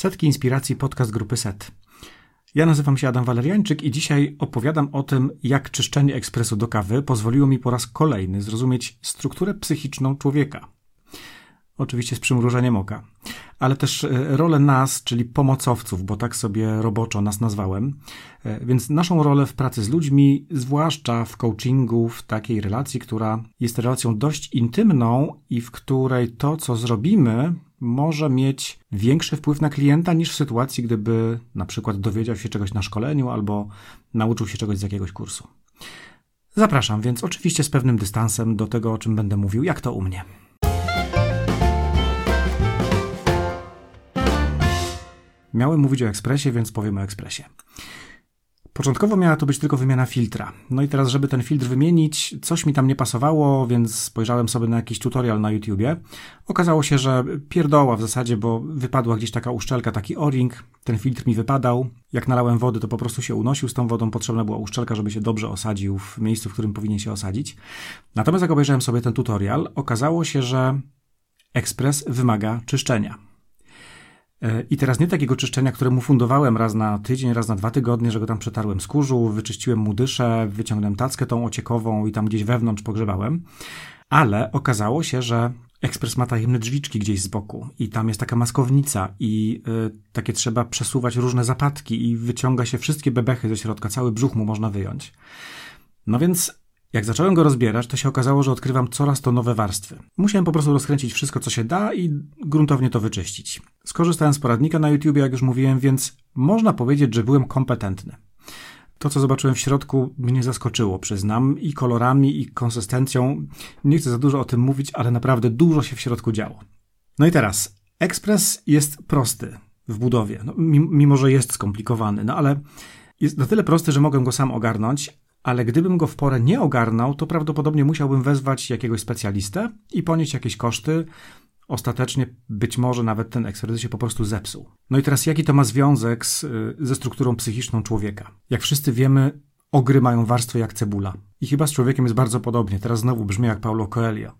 Setki Inspiracji, podcast grupy SET. Ja nazywam się Adam Waleriańczyk i dzisiaj opowiadam o tym, jak czyszczenie ekspresu do kawy pozwoliło mi po raz kolejny zrozumieć strukturę psychiczną człowieka. Oczywiście z przymrużeniem oka, ale też e, rolę nas, czyli pomocowców, bo tak sobie roboczo nas nazwałem. E, więc naszą rolę w pracy z ludźmi, zwłaszcza w coachingu, w takiej relacji, która jest relacją dość intymną i w której to, co zrobimy, może mieć większy wpływ na klienta niż w sytuacji, gdyby na przykład dowiedział się czegoś na szkoleniu albo nauczył się czegoś z jakiegoś kursu. Zapraszam więc oczywiście z pewnym dystansem do tego, o czym będę mówił, jak to u mnie. Miałem mówić o ekspresie, więc powiem o ekspresie. Początkowo miała to być tylko wymiana filtra. No i teraz, żeby ten filtr wymienić, coś mi tam nie pasowało, więc spojrzałem sobie na jakiś tutorial na YouTubie. Okazało się, że pierdoła w zasadzie, bo wypadła gdzieś taka uszczelka, taki o-ring. Ten filtr mi wypadał. Jak nalałem wody, to po prostu się unosił z tą wodą. Potrzebna była uszczelka, żeby się dobrze osadził w miejscu, w którym powinien się osadzić. Natomiast jak obejrzałem sobie ten tutorial, okazało się, że ekspres wymaga czyszczenia. I teraz nie takiego czyszczenia, któremu fundowałem raz na tydzień, raz na dwa tygodnie, że go tam przetarłem z kurzu, wyczyściłem mu dyszę, wyciągnąłem tackę tą ociekową i tam gdzieś wewnątrz pogrzebałem. Ale okazało się, że ekspres ma tajemne drzwiczki gdzieś z boku i tam jest taka maskownica i y, takie trzeba przesuwać różne zapadki i wyciąga się wszystkie bebechy ze środka, cały brzuch mu można wyjąć. No więc jak zacząłem go rozbierać, to się okazało, że odkrywam coraz to nowe warstwy. Musiałem po prostu rozkręcić wszystko, co się da i gruntownie to wyczyścić. Skorzystałem z poradnika na YouTube, jak już mówiłem, więc można powiedzieć, że byłem kompetentny. To, co zobaczyłem w środku, mnie zaskoczyło, przyznam, i kolorami, i konsystencją. Nie chcę za dużo o tym mówić, ale naprawdę dużo się w środku działo. No i teraz, ekspres jest prosty w budowie, no, mimo że jest skomplikowany, no ale jest na tyle prosty, że mogę go sam ogarnąć, ale gdybym go w porę nie ogarnął, to prawdopodobnie musiałbym wezwać jakiegoś specjalistę i ponieść jakieś koszty. Ostatecznie być może nawet ten ekspres się po prostu zepsuł. No i teraz jaki to ma związek z, ze strukturą psychiczną człowieka? Jak wszyscy wiemy, ogry mają warstwę jak cebula. I chyba z człowiekiem jest bardzo podobnie. Teraz znowu brzmi jak Paulo Coelho.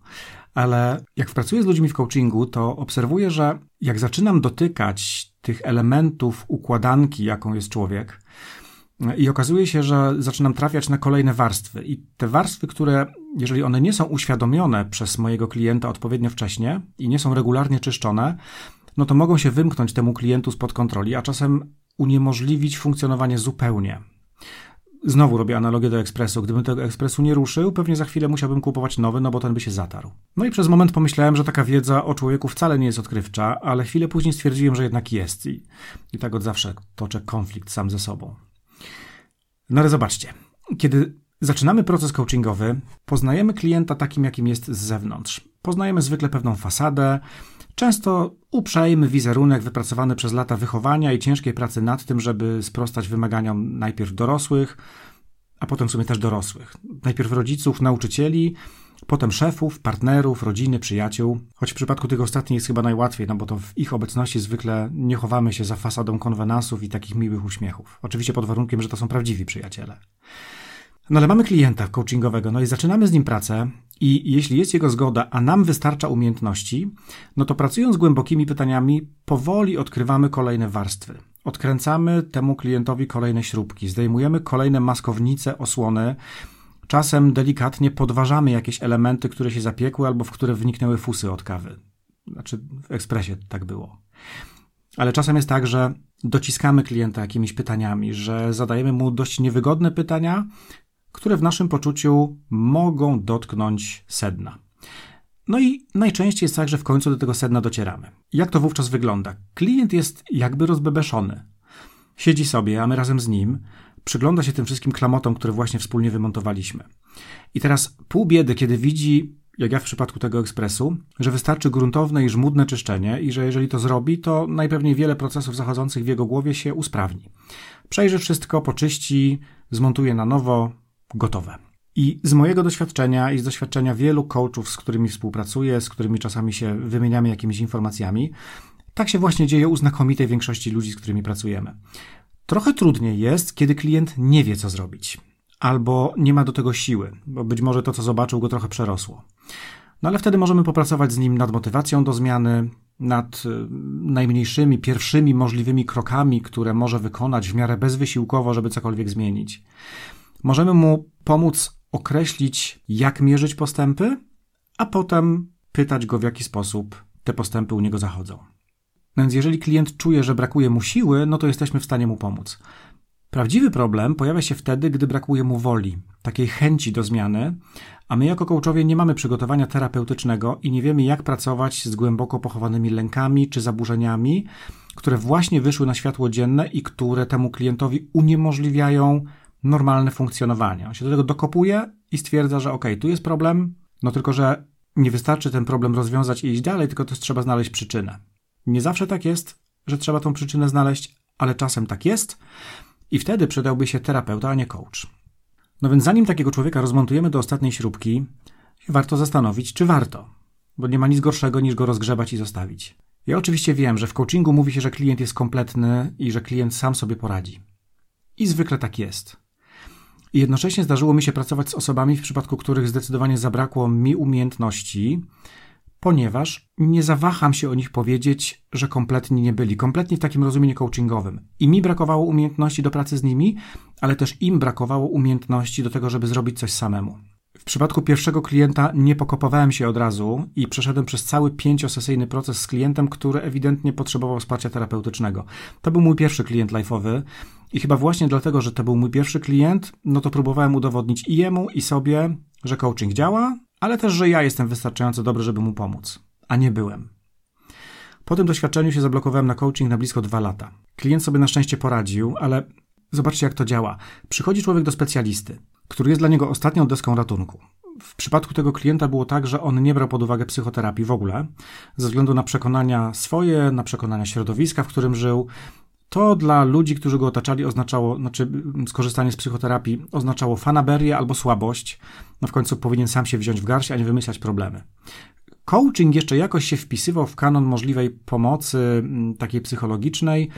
Ale jak pracuję z ludźmi w coachingu, to obserwuję, że jak zaczynam dotykać tych elementów układanki, jaką jest człowiek, i okazuje się, że zaczynam trafiać na kolejne warstwy. I te warstwy, które, jeżeli one nie są uświadomione przez mojego klienta odpowiednio wcześnie i nie są regularnie czyszczone, no to mogą się wymknąć temu klientu spod kontroli, a czasem uniemożliwić funkcjonowanie zupełnie. Znowu robię analogię do ekspresu. Gdybym tego ekspresu nie ruszył, pewnie za chwilę musiałbym kupować nowy, no bo ten by się zatarł. No i przez moment pomyślałem, że taka wiedza o człowieku wcale nie jest odkrywcza, ale chwilę później stwierdziłem, że jednak jest i, i tak od zawsze toczę konflikt sam ze sobą. No ale zobaczcie, kiedy zaczynamy proces coachingowy, poznajemy klienta takim, jakim jest z zewnątrz. Poznajemy zwykle pewną fasadę, często uprzejmy wizerunek wypracowany przez lata wychowania i ciężkiej pracy nad tym, żeby sprostać wymaganiom najpierw dorosłych, a potem w sumie też dorosłych. Najpierw rodziców, nauczycieli, potem szefów, partnerów, rodziny, przyjaciół. Choć w przypadku tych ostatnich jest chyba najłatwiej, no bo to w ich obecności zwykle nie chowamy się za fasadą konwenansów i takich miłych uśmiechów. Oczywiście pod warunkiem, że to są prawdziwi przyjaciele. No ale mamy klienta coachingowego, no i zaczynamy z nim pracę i jeśli jest jego zgoda, a nam wystarcza umiejętności, no to pracując głębokimi pytaniami, powoli odkrywamy kolejne warstwy. Odkręcamy temu klientowi kolejne śrubki, zdejmujemy kolejne maskownice, osłony, Czasem delikatnie podważamy jakieś elementy, które się zapiekły albo w które wniknęły fusy od kawy. Znaczy w ekspresie tak było. Ale czasem jest tak, że dociskamy klienta jakimiś pytaniami, że zadajemy mu dość niewygodne pytania, które w naszym poczuciu mogą dotknąć sedna. No i najczęściej jest tak, że w końcu do tego sedna docieramy. Jak to wówczas wygląda? Klient jest jakby rozbebeszony. Siedzi sobie, a my razem z nim, przygląda się tym wszystkim klamotom, które właśnie wspólnie wymontowaliśmy. I teraz pół biedy, kiedy widzi, jak ja w przypadku tego ekspresu, że wystarczy gruntowne i żmudne czyszczenie i że jeżeli to zrobi, to najpewniej wiele procesów zachodzących w jego głowie się usprawni. Przejrzy wszystko, poczyści, zmontuje na nowo, gotowe. I z mojego doświadczenia i z doświadczenia wielu coachów, z którymi współpracuję, z którymi czasami się wymieniamy jakimiś informacjami, tak się właśnie dzieje u znakomitej większości ludzi, z którymi pracujemy. Trochę trudniej jest, kiedy klient nie wie, co zrobić, albo nie ma do tego siły, bo być może to, co zobaczył, go trochę przerosło. No ale wtedy możemy popracować z nim nad motywacją do zmiany, nad y, najmniejszymi, pierwszymi możliwymi krokami, które może wykonać w miarę bezwysiłkowo, żeby cokolwiek zmienić. Możemy mu pomóc określić, jak mierzyć postępy, a potem pytać go, w jaki sposób te postępy u niego zachodzą. Więc jeżeli klient czuje, że brakuje mu siły, no to jesteśmy w stanie mu pomóc. Prawdziwy problem pojawia się wtedy, gdy brakuje mu woli, takiej chęci do zmiany, a my jako coachowie nie mamy przygotowania terapeutycznego i nie wiemy, jak pracować z głęboko pochowanymi lękami czy zaburzeniami, które właśnie wyszły na światło dzienne i które temu klientowi uniemożliwiają normalne funkcjonowanie. On się do tego dokopuje i stwierdza, że ok, tu jest problem, no tylko, że nie wystarczy ten problem rozwiązać i iść dalej, tylko też trzeba znaleźć przyczynę. Nie zawsze tak jest, że trzeba tą przyczynę znaleźć, ale czasem tak jest i wtedy przydałby się terapeuta, a nie coach. No więc zanim takiego człowieka rozmontujemy do ostatniej śrubki, warto zastanowić, czy warto, bo nie ma nic gorszego niż go rozgrzebać i zostawić. Ja oczywiście wiem, że w coachingu mówi się, że klient jest kompletny i że klient sam sobie poradzi. I zwykle tak jest. I jednocześnie zdarzyło mi się pracować z osobami, w przypadku których zdecydowanie zabrakło mi umiejętności, ponieważ nie zawaham się o nich powiedzieć, że kompletnie nie byli, kompletnie w takim rozumieniu coachingowym. I mi brakowało umiejętności do pracy z nimi, ale też im brakowało umiejętności do tego, żeby zrobić coś samemu. W przypadku pierwszego klienta nie pokopowałem się od razu i przeszedłem przez cały pięciosesyjny proces z klientem, który ewidentnie potrzebował wsparcia terapeutycznego. To był mój pierwszy klient live'owy i chyba właśnie dlatego, że to był mój pierwszy klient, no to próbowałem udowodnić i jemu, i sobie, że coaching działa, ale też, że ja jestem wystarczająco dobry, żeby mu pomóc. A nie byłem. Po tym doświadczeniu się zablokowałem na coaching na blisko dwa lata. Klient sobie na szczęście poradził, ale zobaczcie, jak to działa. Przychodzi człowiek do specjalisty, który jest dla niego ostatnią deską ratunku. W przypadku tego klienta było tak, że on nie brał pod uwagę psychoterapii w ogóle, ze względu na przekonania swoje, na przekonania środowiska, w którym żył, to dla ludzi, którzy go otaczali, oznaczało, znaczy skorzystanie z psychoterapii oznaczało fanaberię albo słabość. No w końcu powinien sam się wziąć w garść, a nie wymyślać problemy. Coaching jeszcze jakoś się wpisywał w kanon możliwej pomocy takiej psychologicznej,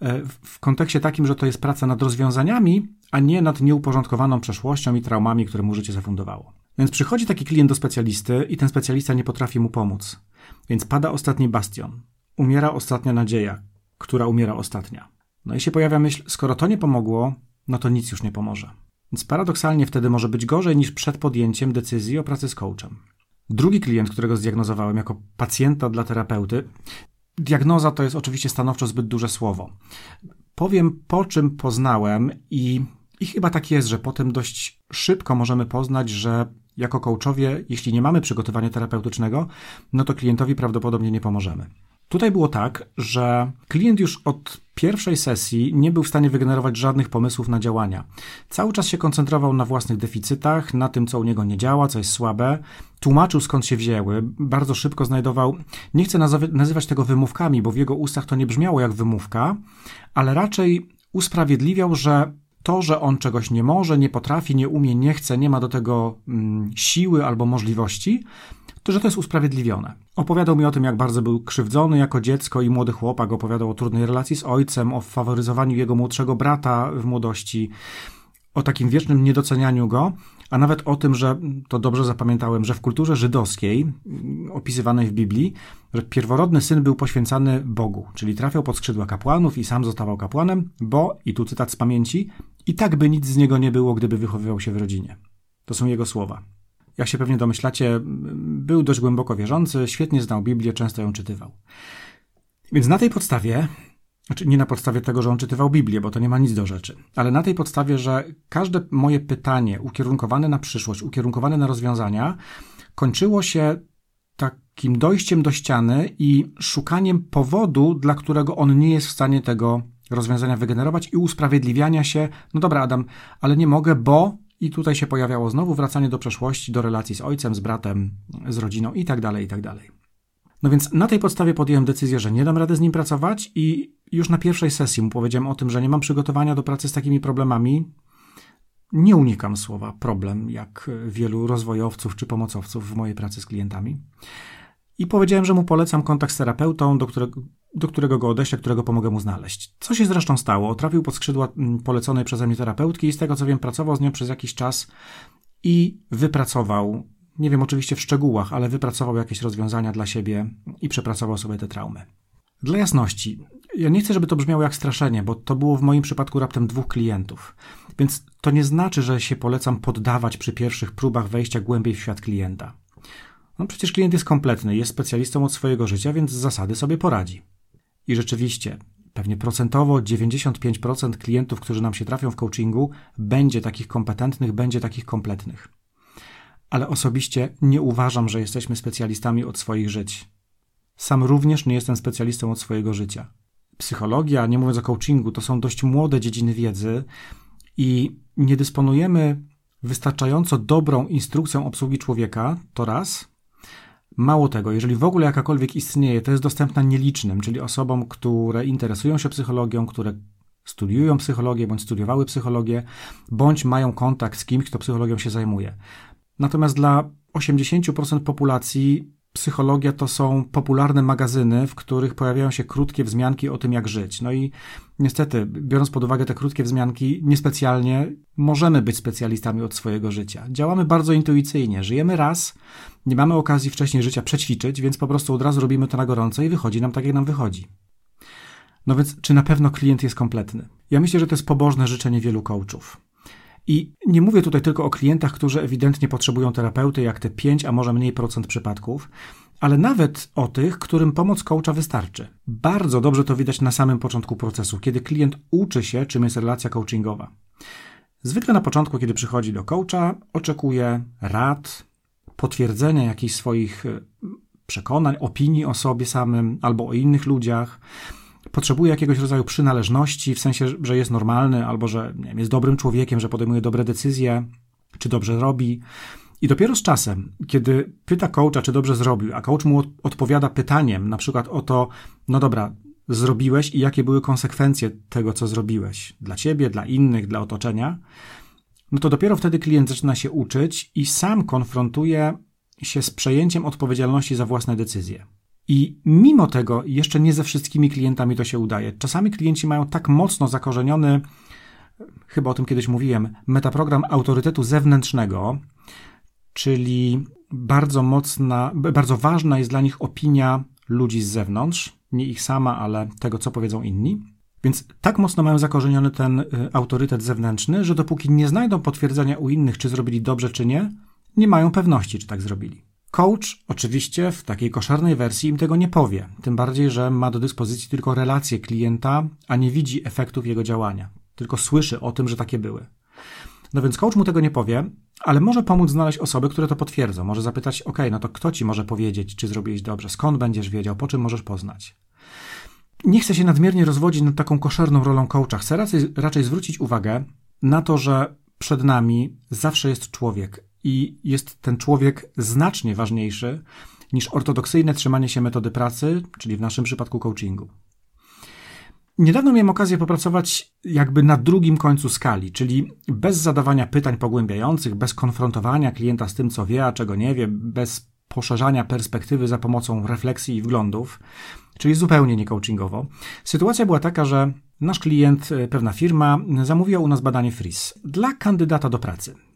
e, w kontekście takim, że to jest praca nad rozwiązaniami, a nie nad nieuporządkowaną przeszłością i traumami, które mu życie zafundowało. Więc przychodzi taki klient do specjalisty i ten specjalista nie potrafi mu pomóc. Więc pada ostatni bastion. Umiera ostatnia nadzieja która umiera ostatnia. No i się pojawia myśl, skoro to nie pomogło, no to nic już nie pomoże. Więc paradoksalnie wtedy może być gorzej niż przed podjęciem decyzji o pracy z coachem. Drugi klient, którego zdiagnozowałem jako pacjenta dla terapeuty, diagnoza to jest oczywiście stanowczo zbyt duże słowo. Powiem, po czym poznałem i, i chyba tak jest, że potem dość szybko możemy poznać, że jako coachowie, jeśli nie mamy przygotowania terapeutycznego, no to klientowi prawdopodobnie nie pomożemy. Tutaj było tak, że klient już od pierwszej sesji nie był w stanie wygenerować żadnych pomysłów na działania. Cały czas się koncentrował na własnych deficytach, na tym, co u niego nie działa, co jest słabe. Tłumaczył skąd się wzięły, bardzo szybko znajdował. Nie chcę nazywać tego wymówkami, bo w jego ustach to nie brzmiało jak wymówka, ale raczej usprawiedliwiał, że to, że on czegoś nie może, nie potrafi, nie umie, nie chce, nie ma do tego mm, siły albo możliwości, to że to jest usprawiedliwione. Opowiadał mi o tym, jak bardzo był krzywdzony jako dziecko i młody chłopak, opowiadał o trudnej relacji z ojcem, o faworyzowaniu jego młodszego brata w młodości, o takim wiecznym niedocenianiu go, a nawet o tym, że to dobrze zapamiętałem, że w kulturze żydowskiej, opisywanej w Biblii, że pierworodny syn był poświęcany Bogu, czyli trafiał pod skrzydła kapłanów i sam zostawał kapłanem, bo, i tu cytat z pamięci, i tak by nic z niego nie było, gdyby wychowywał się w rodzinie. To są jego słowa. Jak się pewnie domyślacie, był dość głęboko wierzący, świetnie znał Biblię, często ją czytywał. Więc na tej podstawie, znaczy nie na podstawie tego, że on czytywał Biblię, bo to nie ma nic do rzeczy, ale na tej podstawie, że każde moje pytanie ukierunkowane na przyszłość, ukierunkowane na rozwiązania, kończyło się takim dojściem do ściany i szukaniem powodu, dla którego on nie jest w stanie tego rozwiązania wygenerować i usprawiedliwiania się, no dobra Adam, ale nie mogę, bo i tutaj się pojawiało znowu wracanie do przeszłości, do relacji z ojcem, z bratem, z rodziną i tak dalej, i tak. No więc na tej podstawie podjąłem decyzję, że nie dam rady z nim pracować i już na pierwszej sesji mu powiedziałem o tym, że nie mam przygotowania do pracy z takimi problemami. Nie unikam słowa problem, jak wielu rozwojowców czy pomocowców w mojej pracy z klientami. I powiedziałem, że mu polecam kontakt z terapeutą, do którego, do którego go odeślę, którego pomogę mu znaleźć. Co się zresztą stało? Trafił pod skrzydła mm, poleconej przeze mnie terapeutki i z tego co wiem pracował z nią przez jakiś czas i wypracował nie wiem oczywiście w szczegółach, ale wypracował jakieś rozwiązania dla siebie i przepracował sobie te traumy. Dla jasności, ja nie chcę, żeby to brzmiało jak straszenie, bo to było w moim przypadku raptem dwóch klientów. Więc to nie znaczy, że się polecam poddawać przy pierwszych próbach wejścia głębiej w świat klienta. No przecież klient jest kompletny, jest specjalistą od swojego życia, więc z zasady sobie poradzi. I rzeczywiście, pewnie procentowo 95% klientów, którzy nam się trafią w coachingu, będzie takich kompetentnych, będzie takich kompletnych. Ale osobiście nie uważam, że jesteśmy specjalistami od swoich żyć. Sam również nie jestem specjalistą od swojego życia. Psychologia, nie mówiąc o coachingu, to są dość młode dziedziny wiedzy i nie dysponujemy wystarczająco dobrą instrukcją obsługi człowieka, to raz. Mało tego, jeżeli w ogóle jakakolwiek istnieje, to jest dostępna nielicznym, czyli osobom, które interesują się psychologią, które studiują psychologię, bądź studiowały psychologię, bądź mają kontakt z kimś, kto psychologią się zajmuje. Natomiast dla 80% populacji psychologia to są popularne magazyny, w których pojawiają się krótkie wzmianki o tym, jak żyć. No i niestety, biorąc pod uwagę te krótkie wzmianki, niespecjalnie możemy być specjalistami od swojego życia. Działamy bardzo intuicyjnie. Żyjemy raz, nie mamy okazji wcześniej życia przećwiczyć, więc po prostu od razu robimy to na gorąco i wychodzi nam tak, jak nam wychodzi. No więc, czy na pewno klient jest kompletny? Ja myślę, że to jest pobożne życzenie wielu coachów. I nie mówię tutaj tylko o klientach, którzy ewidentnie potrzebują terapeuty, jak te 5, a może mniej procent przypadków, ale nawet o tych, którym pomoc coacha wystarczy. Bardzo dobrze to widać na samym początku procesu, kiedy klient uczy się, czym jest relacja coachingowa. Zwykle na początku, kiedy przychodzi do coacha, oczekuje rad, potwierdzenia jakichś swoich e, przekonań, opinii o sobie samym albo o innych ludziach, potrzebuje jakiegoś rodzaju przynależności, w sensie, że jest normalny, albo że wiem, jest dobrym człowiekiem, że podejmuje dobre decyzje, czy dobrze robi. I dopiero z czasem, kiedy pyta coacha, czy dobrze zrobił, a coach mu odpowiada pytaniem, na przykład o to, no dobra, zrobiłeś i jakie były konsekwencje tego, co zrobiłeś dla ciebie, dla innych, dla otoczenia, no to dopiero wtedy klient zaczyna się uczyć i sam konfrontuje się z przejęciem odpowiedzialności za własne decyzje. I mimo tego jeszcze nie ze wszystkimi klientami to się udaje. Czasami klienci mają tak mocno zakorzeniony, chyba o tym kiedyś mówiłem, metaprogram autorytetu zewnętrznego, czyli bardzo mocna, bardzo ważna jest dla nich opinia ludzi z zewnątrz, nie ich sama, ale tego, co powiedzą inni. Więc tak mocno mają zakorzeniony ten y, autorytet zewnętrzny, że dopóki nie znajdą potwierdzenia u innych, czy zrobili dobrze, czy nie, nie mają pewności, czy tak zrobili. Coach oczywiście w takiej koszarnej wersji im tego nie powie, tym bardziej, że ma do dyspozycji tylko relacje klienta, a nie widzi efektów jego działania, tylko słyszy o tym, że takie były. No więc coach mu tego nie powie, ale może pomóc znaleźć osoby, które to potwierdzą. Może zapytać, ok, no to kto ci może powiedzieć, czy zrobiłeś dobrze, skąd będziesz wiedział, po czym możesz poznać. Nie chcę się nadmiernie rozwodzić nad taką koszerną rolą coacha. Chcę raczej, raczej zwrócić uwagę na to, że przed nami zawsze jest człowiek, i jest ten człowiek znacznie ważniejszy niż ortodoksyjne trzymanie się metody pracy, czyli w naszym przypadku coachingu. Niedawno miałem okazję popracować jakby na drugim końcu skali, czyli bez zadawania pytań pogłębiających, bez konfrontowania klienta z tym, co wie, a czego nie wie, bez poszerzania perspektywy za pomocą refleksji i wglądów, czyli zupełnie nie coachingowo. Sytuacja była taka, że nasz klient, pewna firma, zamówiła u nas badanie FRIS dla kandydata do pracy.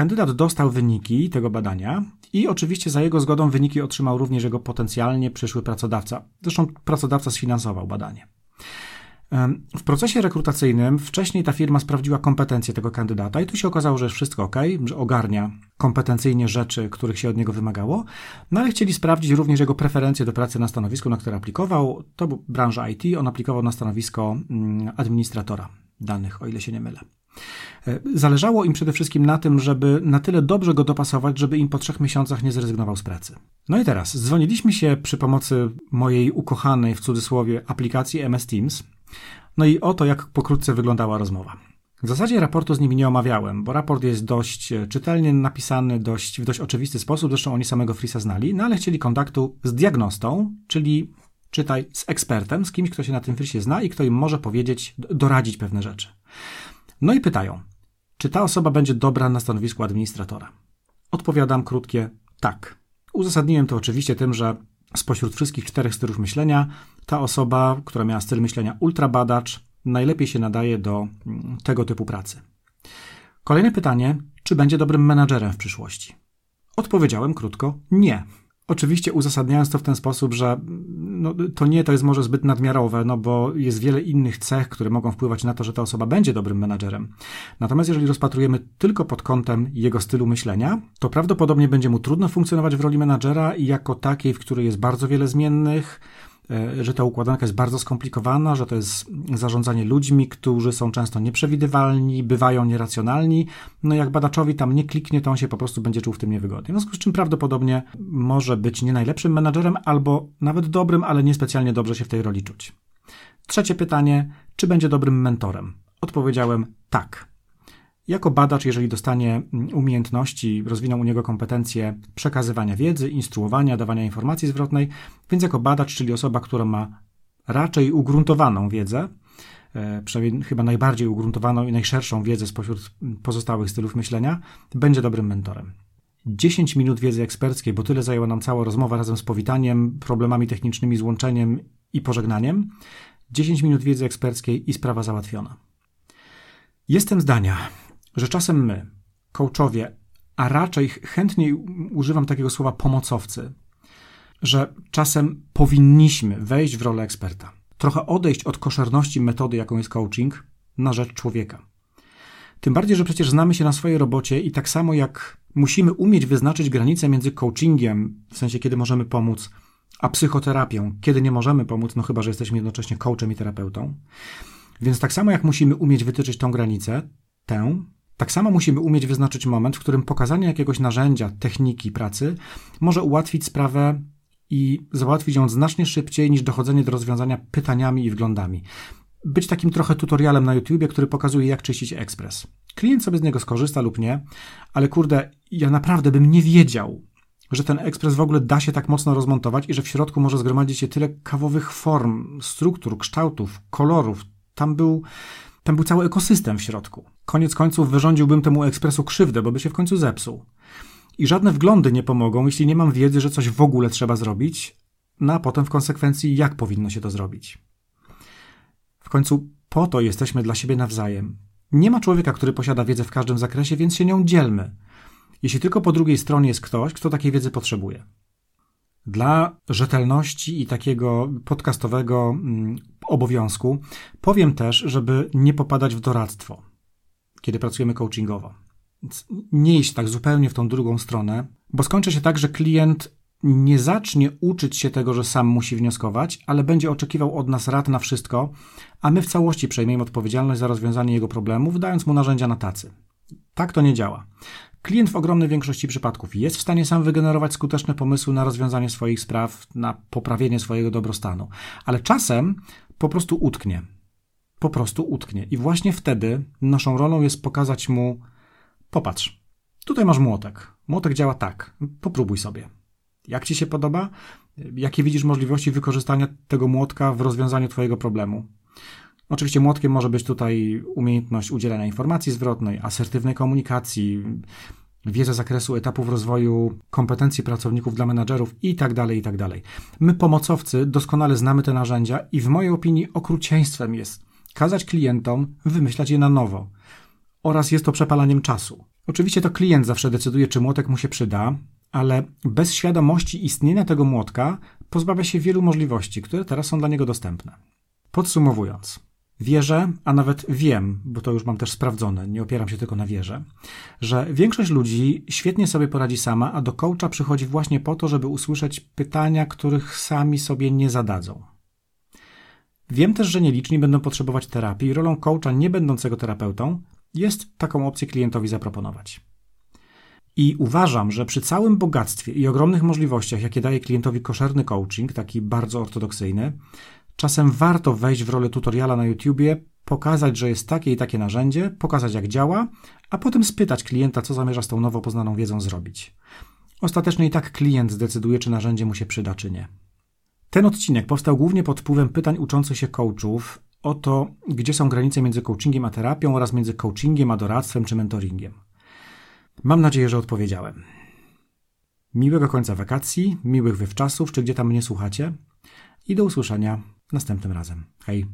Kandydat dostał wyniki tego badania i oczywiście za jego zgodą wyniki otrzymał również jego potencjalnie przyszły pracodawca. Zresztą pracodawca sfinansował badanie. W procesie rekrutacyjnym wcześniej ta firma sprawdziła kompetencje tego kandydata i tu się okazało, że wszystko ok, że ogarnia kompetencyjnie rzeczy, których się od niego wymagało, no ale chcieli sprawdzić również jego preferencje do pracy na stanowisku, na które aplikował. To branża IT, on aplikował na stanowisko mm, administratora danych, o ile się nie mylę. E, zależało im przede wszystkim na tym, żeby na tyle dobrze go dopasować, żeby im po trzech miesiącach nie zrezygnował z pracy. No i teraz, dzwoniliśmy się przy pomocy mojej ukochanej, w cudzysłowie, aplikacji MS Teams. No i oto, jak pokrótce wyglądała rozmowa. W zasadzie raportu z nimi nie omawiałem, bo raport jest dość e, czytelnie napisany, dość, w dość oczywisty sposób, zresztą oni samego Frisa znali, no ale chcieli kontaktu z diagnostą, czyli czytaj z ekspertem, z kimś, kto się na tym Frisie zna i kto im może powiedzieć, doradzić pewne rzeczy. No i pytają, czy ta osoba będzie dobra na stanowisku administratora? Odpowiadam krótkie tak. Uzasadniłem to oczywiście tym, że spośród wszystkich czterech stylów myślenia, ta osoba, która miała styl myślenia ultrabadacz, najlepiej się nadaje do mm, tego typu pracy. Kolejne pytanie, czy będzie dobrym menadżerem w przyszłości? Odpowiedziałem krótko nie. Oczywiście uzasadniając to w ten sposób, że no, to nie to jest może zbyt nadmiarowe, no bo jest wiele innych cech, które mogą wpływać na to, że ta osoba będzie dobrym menadżerem. Natomiast jeżeli rozpatrujemy tylko pod kątem jego stylu myślenia, to prawdopodobnie będzie mu trudno funkcjonować w roli menadżera i jako takiej, w której jest bardzo wiele zmiennych, że ta układanka jest bardzo skomplikowana, że to jest zarządzanie ludźmi, którzy są często nieprzewidywalni, bywają nieracjonalni. No jak badaczowi tam nie kliknie, to on się po prostu będzie czuł w tym niewygodnie. W związku z czym prawdopodobnie może być nie najlepszym menadżerem, albo nawet dobrym, ale niespecjalnie dobrze się w tej roli czuć. Trzecie pytanie, czy będzie dobrym mentorem? Odpowiedziałem tak. Jako badacz, jeżeli dostanie mm, umiejętności, rozwiną u niego kompetencje przekazywania wiedzy, instruowania, dawania informacji zwrotnej, więc jako badacz, czyli osoba, która ma raczej ugruntowaną wiedzę, e, przynajmniej chyba najbardziej ugruntowaną i najszerszą wiedzę spośród pozostałych stylów myślenia, będzie dobrym mentorem. 10 minut wiedzy eksperckiej, bo tyle zajęła nam cała rozmowa razem z powitaniem, problemami technicznymi, złączeniem i pożegnaniem. 10 minut wiedzy eksperckiej i sprawa załatwiona. Jestem zdania, że czasem my, coachowie, a raczej chętniej używam takiego słowa pomocowcy, że czasem powinniśmy wejść w rolę eksperta. Trochę odejść od koszerności metody, jaką jest coaching, na rzecz człowieka. Tym bardziej, że przecież znamy się na swojej robocie i tak samo jak musimy umieć wyznaczyć granice między coachingiem, w sensie kiedy możemy pomóc, a psychoterapią, kiedy nie możemy pomóc, no chyba, że jesteśmy jednocześnie coachem i terapeutą. Więc tak samo jak musimy umieć wytyczyć tą granicę, tę, tak samo musimy umieć wyznaczyć moment, w którym pokazanie jakiegoś narzędzia, techniki pracy może ułatwić sprawę i załatwić ją znacznie szybciej niż dochodzenie do rozwiązania pytaniami i wglądami. Być takim trochę tutorialem na YouTubie, który pokazuje, jak czyścić ekspres. Klient sobie z niego skorzysta lub nie, ale kurde, ja naprawdę bym nie wiedział, że ten ekspres w ogóle da się tak mocno rozmontować i że w środku może zgromadzić się tyle kawowych form, struktur, kształtów, kolorów. Tam był tam był cały ekosystem w środku. Koniec końców wyrządziłbym temu ekspresu krzywdę, bo by się w końcu zepsuł. I żadne wglądy nie pomogą, jeśli nie mam wiedzy, że coś w ogóle trzeba zrobić, no a potem w konsekwencji, jak powinno się to zrobić. W końcu po to jesteśmy dla siebie nawzajem. Nie ma człowieka, który posiada wiedzę w każdym zakresie, więc się nią dzielmy. Jeśli tylko po drugiej stronie jest ktoś, kto takiej wiedzy potrzebuje. Dla rzetelności i takiego podcastowego mm, obowiązku powiem też, żeby nie popadać w doradztwo, kiedy pracujemy coachingowo. Nie iść tak zupełnie w tą drugą stronę, bo skończy się tak, że klient nie zacznie uczyć się tego, że sam musi wnioskować, ale będzie oczekiwał od nas rad na wszystko, a my w całości przejmiemy odpowiedzialność za rozwiązanie jego problemów, dając mu narzędzia na tacy. Tak to nie działa. Klient w ogromnej większości przypadków jest w stanie sam wygenerować skuteczne pomysły na rozwiązanie swoich spraw, na poprawienie swojego dobrostanu, ale czasem po prostu utknie. Po prostu utknie. I właśnie wtedy naszą rolą jest pokazać mu: popatrz, tutaj masz młotek. Młotek działa tak. Popróbuj sobie. Jak ci się podoba? Jakie widzisz możliwości wykorzystania tego młotka w rozwiązaniu Twojego problemu? Oczywiście młotkiem może być tutaj umiejętność udzielania informacji zwrotnej, asertywnej komunikacji, wiedza zakresu etapów rozwoju kompetencji pracowników dla menadżerów itd., tak itd. Tak My, pomocowcy, doskonale znamy te narzędzia i w mojej opinii okrucieństwem jest kazać klientom wymyślać je na nowo. Oraz jest to przepalaniem czasu. Oczywiście to klient zawsze decyduje, czy młotek mu się przyda, ale bez świadomości istnienia tego młotka pozbawia się wielu możliwości, które teraz są dla niego dostępne. Podsumowując, Wierzę, a nawet wiem, bo to już mam też sprawdzone, nie opieram się tylko na wierze, że większość ludzi świetnie sobie poradzi sama, a do coacha przychodzi właśnie po to, żeby usłyszeć pytania, których sami sobie nie zadadzą. Wiem też, że nieliczni będą potrzebować terapii i rolą coacha nie będącego terapeutą jest taką opcję klientowi zaproponować. I uważam, że przy całym bogactwie i ogromnych możliwościach, jakie daje klientowi koszerny coaching, taki bardzo ortodoksyjny, Czasem warto wejść w rolę tutoriala na YouTubie, pokazać, że jest takie i takie narzędzie, pokazać jak działa, a potem spytać klienta, co zamierza z tą nowo poznaną wiedzą zrobić. Ostatecznie i tak klient zdecyduje, czy narzędzie mu się przyda, czy nie. Ten odcinek powstał głównie pod wpływem pytań uczących się coachów o to, gdzie są granice między coachingiem a terapią oraz między coachingiem a doradztwem czy mentoringiem. Mam nadzieję, że odpowiedziałem. Miłego końca wakacji, miłych wywczasów, czy gdzie tam mnie słuchacie i do usłyszenia następnym razem. Hej!